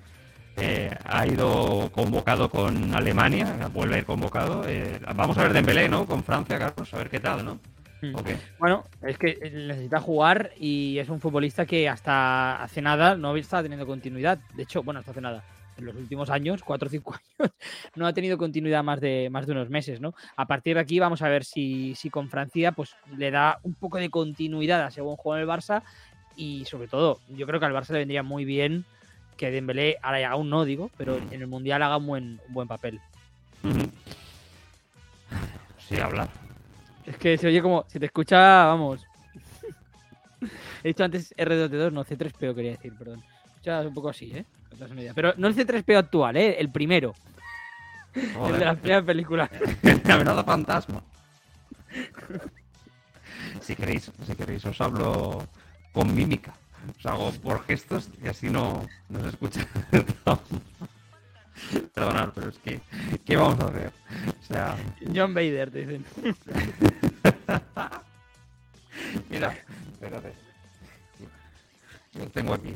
eh, ha ido convocado con Alemania, vuelve a ir convocado. Eh, vamos a ver Dembélé, ¿no? Con Francia, Carlos, a ver qué tal, ¿no? Mm. Bueno, es que necesita jugar y es un futbolista que hasta hace nada no estaba teniendo continuidad. De hecho, bueno, hasta hace nada. En los últimos años, cuatro o cinco años, no ha tenido continuidad más de, más de unos meses, ¿no? A partir de aquí vamos a ver si, si con Francia pues le da un poco de continuidad a según juega el Barça y sobre todo, yo creo que al Barça le vendría muy bien que Dembélé, ahora ya aún no digo, pero en el Mundial haga un buen, un buen papel. Sí, hablar. Es que se oye como, se te escucha, vamos. He dicho antes R2D2, no, C3PO quería decir, perdón. Escuchas un poco así, ¿eh? Que te das una idea. Pero no el C3PO actual, ¿eh? El primero, el de las primeras películas. amenaza fantasma. Si queréis, si queréis, os hablo con mímica. Os hago por gestos y así no, no se escucha. Perdonad, pero es que, ¿qué vamos a hacer? O sea, John Vader, te dicen. mira, espérate. Lo tengo aquí.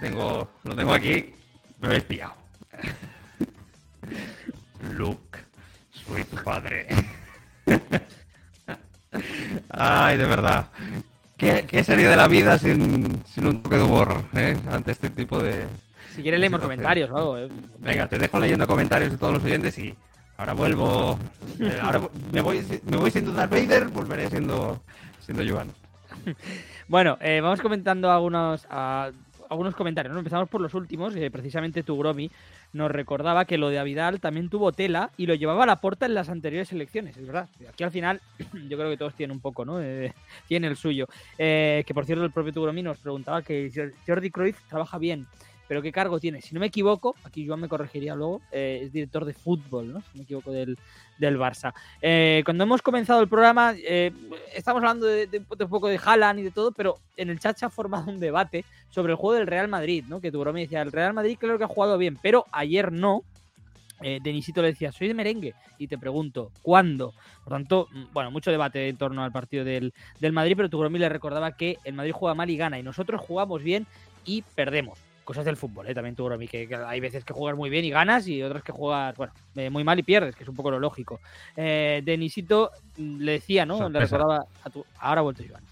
Tengo, lo tengo aquí. Me habéis pillado. Luke, soy tu padre. Ay, de verdad. ¿Qué, qué sería de la vida sin, sin un toque de humor eh? ante este tipo de... Si quieres leemos comentarios o algo, ¿eh? Venga, te dejo leyendo comentarios de todos los oyentes y ahora vuelvo... eh, ahora me voy, me voy siendo Darth Vader, volveré siendo, siendo Joan. Bueno, eh, vamos comentando algunos, algunos comentarios. ¿no? Empezamos por los últimos. eh, precisamente tu Gromi nos recordaba que lo de Avidal también tuvo tela y lo llevaba a la puerta en las anteriores elecciones, es verdad. Aquí al final yo creo que todos tienen un poco, ¿no? Eh, tiene el suyo. Eh, que por cierto el propio Tugromi nos preguntaba que Jordi Cruyff trabaja bien, pero ¿qué cargo tiene? Si no me equivoco, aquí Joan me corregiría luego, eh, es director de fútbol, ¿no? Si no me equivoco, del, del Barça. Eh, cuando hemos comenzado el programa, eh, estamos hablando de, un poco de Haaland y de todo, pero en el chat se ha formado un debate sobre el juego del Real Madrid, ¿no? Que tu broma decía, el Real Madrid creo que ha jugado bien, pero ayer no. Eh, Denisito le decía, soy de merengue. Y te pregunto, ¿cuándo? Por tanto, mm, bueno, mucho debate en torno al partido del, del Madrid, pero Tugromi le recordaba que el Madrid juega mal y gana, y nosotros jugamos bien y perdemos. Cosas del fútbol, ¿eh? también Tugromi, que, que hay veces que juegas muy bien y ganas, y otras que juegas, bueno, eh, muy mal y pierdes, que es un poco lo lógico. Eh, Denisito le decía, ¿no? Le recordaba a tu... Ahora ha vuelto Joan.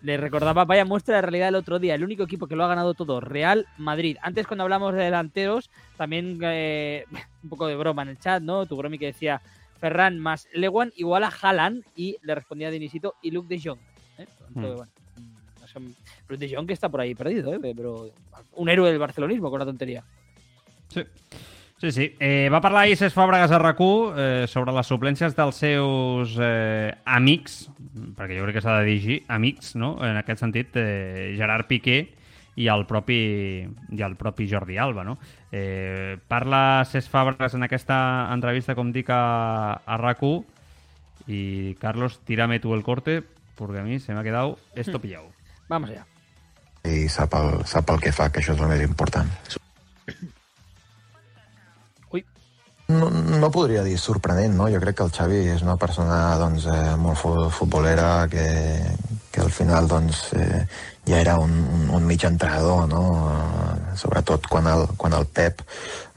Le recordaba, vaya muestra de realidad el otro día, el único equipo que lo ha ganado todo, Real Madrid. Antes cuando hablamos de delanteros, también eh, un poco de broma en el chat, ¿no? Tu bromi que decía Ferran más Lewan igual a Haaland y le respondía Denisito y Luke de Jong. ¿eh? Mm. bueno, sé, Luke de Jong que está por ahí perdido, ¿eh? pero un héroe del barcelonismo con la tontería. Sí. Sí, sí. Eh, va parlar ahir Cesc Fàbregas a rac eh, sobre les suplències dels seus eh, amics, perquè jo crec que s'ha de dir amics, no? En aquest sentit, eh, Gerard Piqué i el propi, i el propi Jordi Alba, no? Eh, parla Cesc Fàbregas en aquesta entrevista, com dic, a, a rac i Carlos, tírame tu el corte, porque a mí se me ha quedado esto pillado. Vamos allá. i sap el, sap el que fa, que això és el més important. Ui. No, no podria dir sorprenent, no? Jo crec que el Xavi és una persona doncs, eh, molt fu- futbolera que, que al final doncs, eh, ja era un, un, un mig entrenador, no? Eh, sobretot quan el, quan el Pep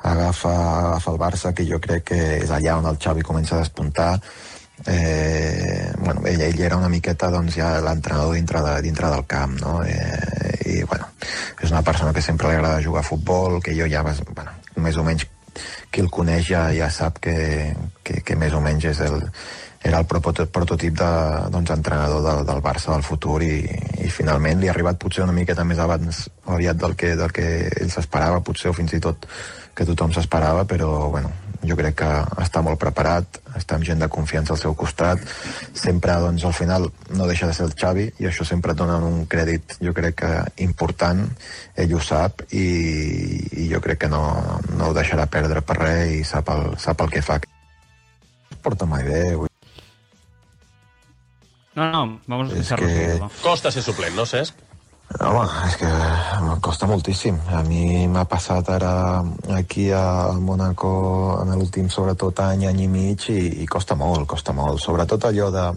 agafa, agafa el Barça, que jo crec que és allà on el Xavi comença a despuntar, eh, bueno, ell, ell era una miqueta doncs, ja l'entrenador dintre, de, dintre del camp, no? Eh, I, bueno, és una persona que sempre li agrada jugar a futbol, que jo ja, bueno, més o menys qui el coneix ja, ja sap que, que, que més o menys és el, era el proto- prototip de, doncs, entrenador del, del Barça del futur i, i finalment li ha arribat potser una miqueta més abans aviat del que, del que ell s'esperava, potser o fins i tot que tothom s'esperava, però bueno, jo crec que està molt preparat, està amb gent de confiança al seu costat, sempre doncs, al final no deixa de ser el Xavi i això sempre et dona un crèdit jo crec que important, ell ho sap i, i jo crec que no, no ho deixarà perdre per res i sap el, sap el que fa. Es porta mai bé, vull No, no, vamos a escucharlo. que-. Costa ser suplent, no, Cesc? Home, és que em costa moltíssim. A mi m'ha passat ara aquí a Mónaco en l'últim, sobretot, any, any i mig, i, i costa molt, costa molt. Sobretot allò de...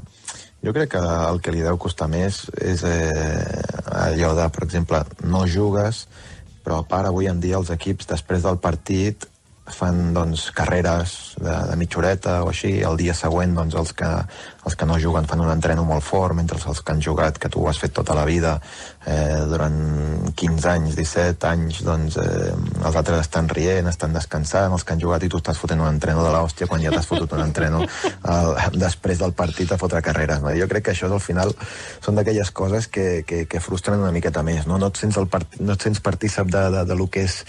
Jo crec que el que li deu costar més és eh, allò de, per exemple, no jugues, però a part avui en dia els equips després del partit fan doncs, carreres de, de mitja horeta o així, el dia següent doncs, els, que, els que no juguen fan un entreno molt fort, mentre els que han jugat, que tu ho has fet tota la vida, eh, durant 15 anys, 17 anys, doncs eh, els altres estan rient, estan descansant, els que han jugat i tu estàs fotent un entreno de l'hòstia quan ja t'has fotut un entreno el, després del partit a fotre carreres. No? Jo crec que això al final són d'aquelles coses que, que, que frustren una miqueta més. No, no et sents, el part, no et sents partícip de, de, de lo que és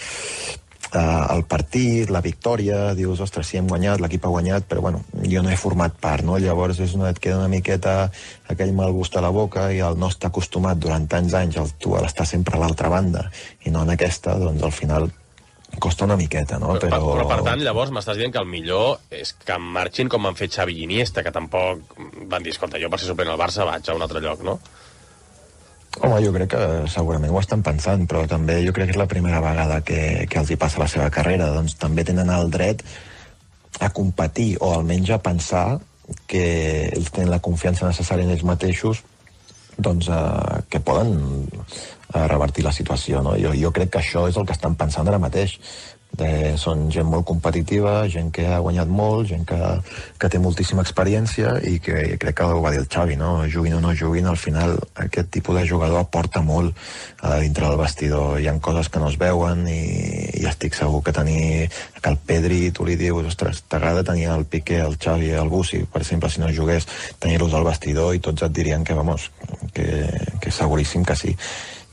eh, el partit, la victòria, dius, ostres, sí, hem guanyat, l'equip ha guanyat, però bueno, jo no he format part, no? Llavors és una, et queda una miqueta aquell mal gust a la boca i el no estar acostumat durant tants anys, el, tu a l'estar sempre a l'altra banda i no en aquesta, doncs al final costa una miqueta, no? Però, però, però per tant, llavors m'estàs dient que el millor és que marxin com han fet Xavi i Iniesta, que tampoc van dir, escolta, jo per ser suplent al Barça vaig a un altre lloc, no? Home, jo crec que segurament ho estan pensant, però també jo crec que és la primera vegada que, que els hi passa la seva carrera. Doncs també tenen el dret a competir, o almenys a pensar que ells tenen la confiança necessària en ells mateixos doncs, eh, que poden eh, revertir la situació. No? Jo, jo crec que això és el que estan pensant ara mateix. De, són gent molt competitiva, gent que ha guanyat molt, gent que, que té moltíssima experiència i que crec que ho va dir el Xavi, no? juguin o no juguin, al final aquest tipus de jugador aporta molt a dintre del vestidor. Hi ha coses que no es veuen i, i estic segur que tenir que el Pedri, tu li dius, ostres, t'agrada tenir el Piqué, el Xavi, el Bussi, per exemple, si no jugués, tenir-los al vestidor i tots et dirien que, vamos, que, que seguríssim que sí.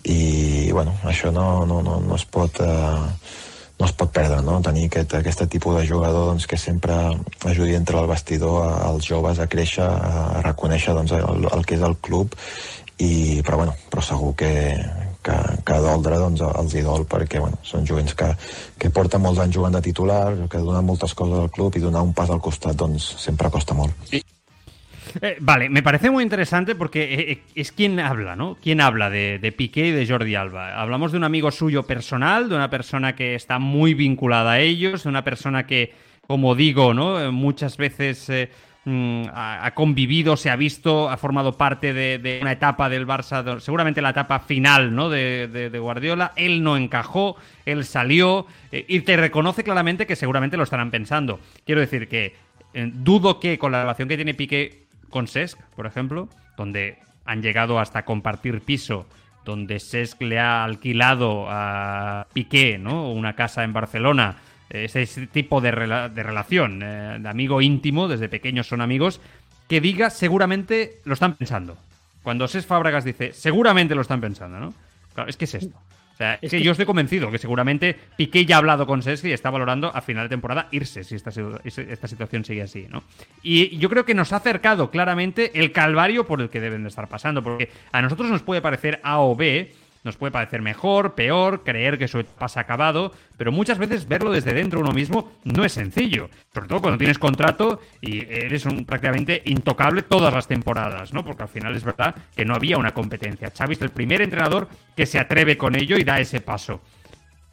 I, bueno, això no, no, no, no es pot... Eh, no es pot perdre, no? tenir aquest, aquest tipus de jugador doncs, que sempre ajudi entre el vestidor als joves a créixer, a reconèixer doncs, el, el que és el club, i, però, bueno, però segur que, que, que d'Oldre doncs, els hi dol perquè bueno, són jovents que, que porten molts anys jugant de titular, que donen moltes coses al club i donar un pas al costat doncs, sempre costa molt. Eh, vale, me parece muy interesante porque eh, eh, es quien habla, ¿no? Quien habla de, de, Piqué y de Jordi Alba. Hablamos de un amigo suyo personal, de una persona que está muy vinculada a ellos, de una persona que, como digo, ¿no? Muchas veces mm, ha, convivido, se ha visto, ha formado parte de, una etapa del Barça, seguramente la etapa final, ¿no? De, Guardiola. Él no encajó, él salió y te reconoce claramente que seguramente lo estarán pensando. Quiero decir que dudo que con la relación que tiene Piqué con Sesc, por ejemplo, donde han llegado hasta compartir piso, donde Sesc le ha alquilado a Piqué, ¿no? Una casa en Barcelona, ese tipo de, de relación, eh, de amigo íntimo, desde pequeños son amigos, que diga seguramente lo están pensando. Cuando Sesc Fábregas dice seguramente lo están pensando, ¿no? Claro, es que es esto. O sea, es que, yo estoy convencido que seguramente Piqué ya ha hablado con Sesc y está valorando a final de temporada irse si esta, esta situación sigue así, ¿no? Y yo creo que nos ha acercado claramente el calvario por el que deben de estar pasando, porque a nosotros nos puede parecer A o B, nos puede parecer mejor, peor, creer que su pasa acabado, pero muchas veces verlo desde dentro uno mismo no es sencillo. Sobre todo cuando tienes contrato y eres un, prácticamente intocable todas las temporadas, ¿no? Porque al final es verdad que no había una competencia. Xavi es el primer entrenador que se atreve con ello y da ese paso.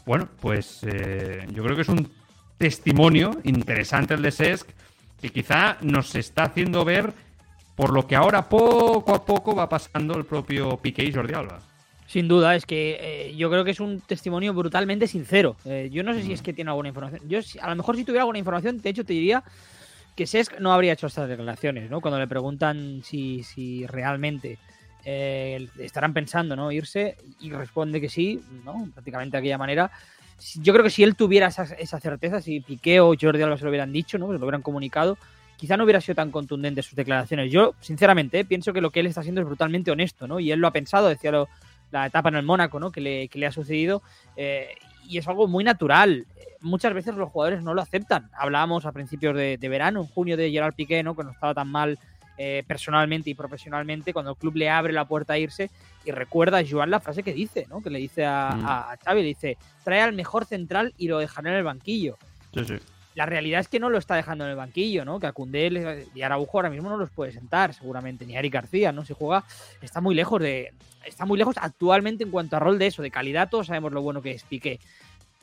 Bueno, pues eh, yo creo que es un testimonio interesante el de Sesc que quizá nos está haciendo ver por lo que ahora poco a poco va pasando el propio Piqué y Jordi Alba. Sin duda, es que eh, yo creo que es un testimonio brutalmente sincero. Eh, yo no sé si es que tiene alguna información. Yo, a lo mejor, si tuviera alguna información, de hecho, te diría que Sesc no habría hecho estas declaraciones, ¿no? Cuando le preguntan si, si realmente eh, estarán pensando, ¿no? Irse y responde que sí, ¿no? Prácticamente de aquella manera. Yo creo que si él tuviera esa, esa certeza, si Piqué o Jordi Alba se lo hubieran dicho, ¿no? Se lo hubieran comunicado, quizá no hubiera sido tan contundente sus declaraciones. Yo, sinceramente, pienso que lo que él está haciendo es brutalmente honesto, ¿no? Y él lo ha pensado, decía lo, la etapa en el Mónaco, ¿no? Que le, que le ha sucedido. Eh, y es algo muy natural. Muchas veces los jugadores no lo aceptan. Hablábamos a principios de, verano, en junio, de Gerard Piqué, ¿no? Que no estaba tan mal eh, personalmente y profesionalmente, cuando el club le abre la puerta a irse y recuerda a Joan la frase que dice, ¿no? Que le dice a, mm. a, Xavi, le dice, trae al mejor central y lo dejaré en el banquillo. Sí, sí. La realidad es que no lo está dejando en el banquillo, ¿no? Que a Cundé y Araujo ahora mismo no los puede sentar, seguramente, ni a Eric García, ¿no? Si juega, está muy lejos de, está muy lejos actualmente en cuanto a rol de eso, de calidad, todos sabemos lo bueno que es Piqué.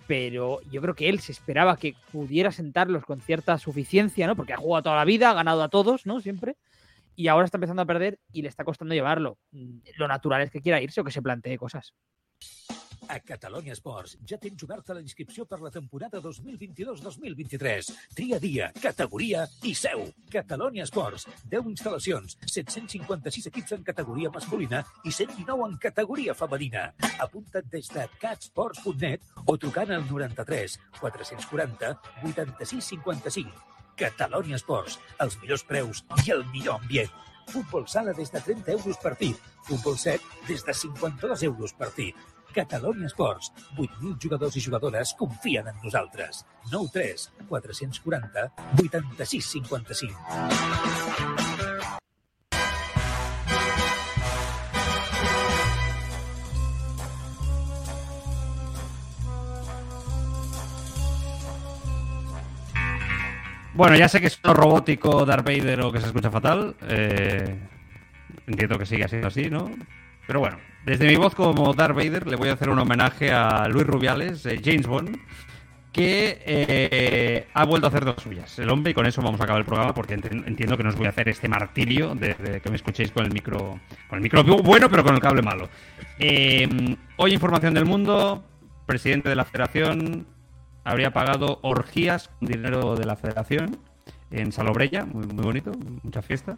Pero yo creo que él se esperaba que pudiera sentarlos con cierta suficiencia, ¿no? Porque ha jugado toda la vida, ha ganado a todos, ¿no? Siempre. Y ahora está empezando a perder y le está costando llevarlo. Lo natural es que quiera irse o que se plantee cosas. A Catalunya Esports ja tens oberta la inscripció per la temporada 2022-2023. Tria dia, categoria i seu. Catalunya Esports. 10 instal·lacions, 756 equips en categoria masculina i 119 en categoria femenina. Apunta't des de catsports.net o trucant al 93 440 86 55. Catalunya Esports. Els millors preus i el millor ambient. Futbol sala des de 30 euros partit. Futbol 7 des de 52 euros partit. Catalunya Esports. 8.000 jugadors i jugadores confien en nosaltres. 9 3 440 86 55. Bueno, ya sé que es un robótico Darth Vader o que se escucha fatal. Eh, entiendo que sigue siendo así, ¿no? Pero bueno, desde mi voz como Darth Vader le voy a hacer un homenaje a Luis Rubiales, eh, James Bond, que eh, ha vuelto a hacer dos suyas. El hombre, y con eso vamos a acabar el programa porque entiendo que no os voy a hacer este martirio de, que me escuchéis con el micro con el micro bueno, pero con el cable malo. Eh, hoy información del mundo, presidente de la federación habría pagado orgías con dinero de la federación en Salobreya, muy, muy bonito, mucha fiesta.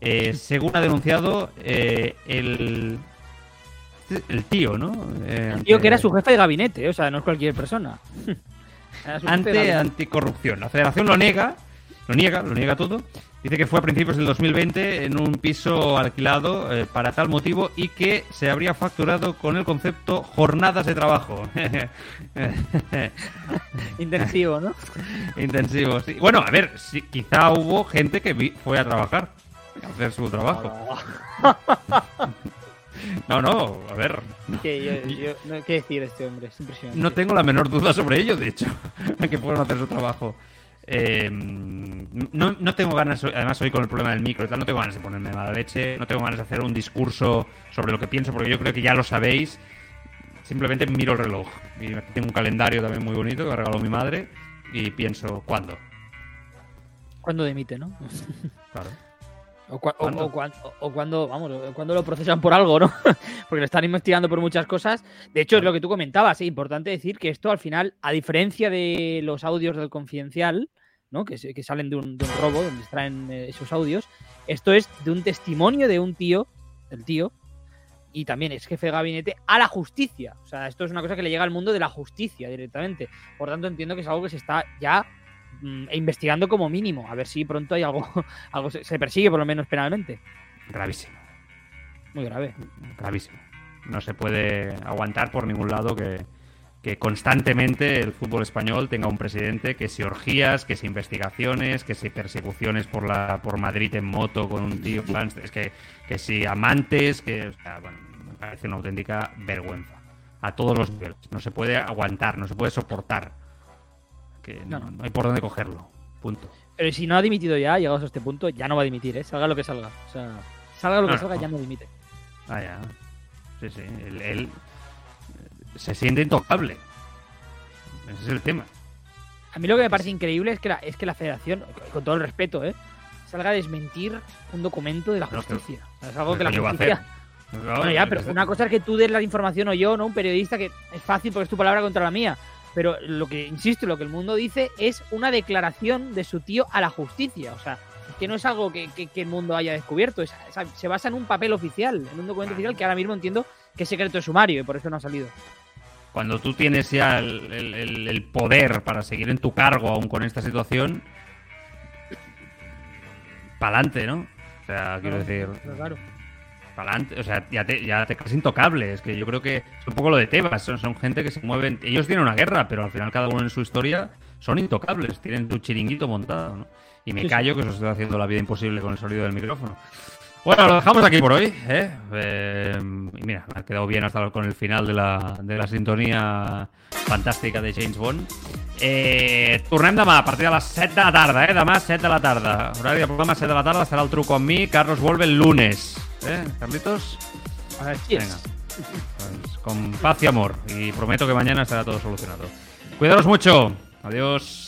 Según ha denunciado el el tío, ¿no? Eh, el tío que era su jefe de gabinete, o sea, no es cualquier persona. Ante anticorrupción. La federación lo niega, lo niega, lo niega todo. Dice que fue a principios del 2020 en un piso alquilado eh, para tal motivo y que se habría facturado con el concepto jornadas de trabajo. Intensivo, ¿no? Intensivo, sí. Bueno, a ver, si, quizá hubo gente que fue a trabajar, hacer su trabajo. No, no, a ver. ¿Qué, yo- yo- no, ¿qué decir de este hombre? Es impresionante. No tengo la menor duda sobre ello, de hecho, que puedan hacer su trabajo. Eh, no, no tengo ganas, además hoy con el problema del micro y tal, no tengo ganas de ponerme mala leche, no tengo ganas de hacer un discurso sobre lo que pienso, porque yo creo que ya lo sabéis. Simplemente miro el reloj. Y tengo un calendario también muy bonito que me regaló mi madre y pienso, ¿cuándo? Cuando demite, ¿no? Claro. O, cua- o- ¿Cuándo? o cuan- o- o cuando, vamos, cuando lo procesan por algo, ¿no? Porque lo están investigando por muchas cosas. De hecho, es lo que tú comentabas, es importante decir que esto al final, a diferencia de los audios del confidencial, ¿no? Que, que salen de un, de un robo, donde extraen eh, esos audios, esto es de un testimonio de un tío, del tío, y también es jefe de gabinete a la justicia. O sea, esto es una cosa que le llega al mundo de la justicia directamente. Por tanto, entiendo que es algo que se está ya mm, investigando como mínimo. A ver si pronto hay algo, algo se, se persigue por lo menos penalmente. Gravísimo. Muy grave. gravísimo. No se puede aguantar por ningún lado que, que constantemente el fútbol español tenga un presidente que si orgías, que si investigaciones, que si persecuciones por la por Madrid en moto con un tío, es que, que si amantes, que o sea, bueno, me parece una auténtica vergüenza a todos los niveles. No se puede aguantar, no se puede soportar. Que no, No, no. no hay por dónde cogerlo. Punto. Pero si no ha dimitido ya, llegados a este punto, ya no va a dimitir, ¿eh? Salga lo que salga. O sea, salga lo que No, salga, no. ya no dimite. Ah, ya. Sí, sí. Él, él, eh, se siente intocable. Ese es el tema. A mí lo que me parece increíble es que la, es que la federación, con todo el respeto, ¿eh? salga a desmentir un documento de la No, pero- justicia. Es algo que ¿Qué la justicia. hacer? Bueno, ya, pero una cosa es que tú des la información o yo, ¿no? Un periodista que es fácil porque es tu palabra contra la mía. Pero lo que, insisto, lo que el mundo dice es una declaración de su tío a la justicia. O sea, es que no es algo que, que- que el mundo haya descubierto. es- es- se basa en un papel oficial, en un documento oficial que ahora mismo entiendo que es secreto de sumario y por eso no ha salido. Cuando tú tienes ya el, el- poder para seguir en tu cargo aún con esta situación, pa'lante, ¿no? O sea, quiero decir, Pero claro. pa'lante. O sea, ya te, ya te crees intocable. Es que yo creo que es un poco lo de Tebas. Son, son gente que se mueven. Ellos tienen una guerra, pero al final cada uno en su historia son intocables. Tienen tu chiringuito montado, ¿no? Y me callo que os estoy haciendo la vida imposible con el sonido del micrófono. Bueno, lo dejamos aquí por hoy. ¿eh? Eh, mira, ha quedado bien hasta con el final de la, de la sintonia fantàstica de James Bond. Eh, tornem demà a partir de les 7 de la tarda, eh? Demà 7 de la tarda. Horari de programa 7 de la tarda, estarà el truco amb mi. Carlos vuelve el lunes. Eh, Carlitos? Venga. Pues con paz y amor. Y prometo que mañana estará todo solucionado. Cuidaros mucho. Adiós.